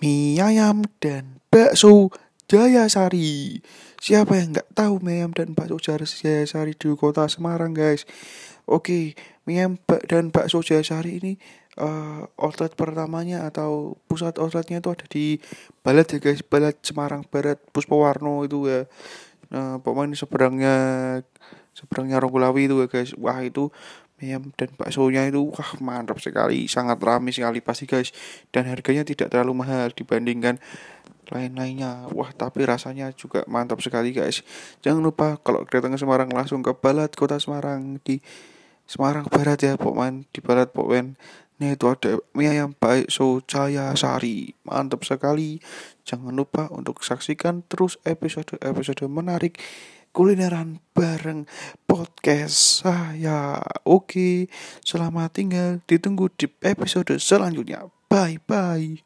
mie ayam dan bakso Jayasari. Siapa yang nggak tahu mie ayam dan bakso Jayasari di kota Semarang, guys? Oke, mie ayam dan bakso Jayasari ini uh, outlet pertamanya atau pusat outletnya itu ada di Balat ya guys, Balat Semarang Barat, Puspawarno itu ya. Nah, pokoknya seberangnya seberangnya Ronggolawi itu ya guys. Wah itu ayam dan baksonya itu wah mantap sekali sangat ramai sekali pasti guys. Dan harganya tidak terlalu mahal dibandingkan lain-lainnya. Wah tapi rasanya juga mantap sekali guys. Jangan lupa kalau datang ke Semarang langsung ke Balat kota Semarang di Semarang Barat ya pokoknya di Barat pokoknya Nah itu ada mie ayam bakso Jaya Sari Mantap sekali. Jangan lupa untuk saksikan terus episode-episode menarik kulineran bareng podcast saya. Oke, selamat tinggal. Ditunggu di episode selanjutnya. Bye bye.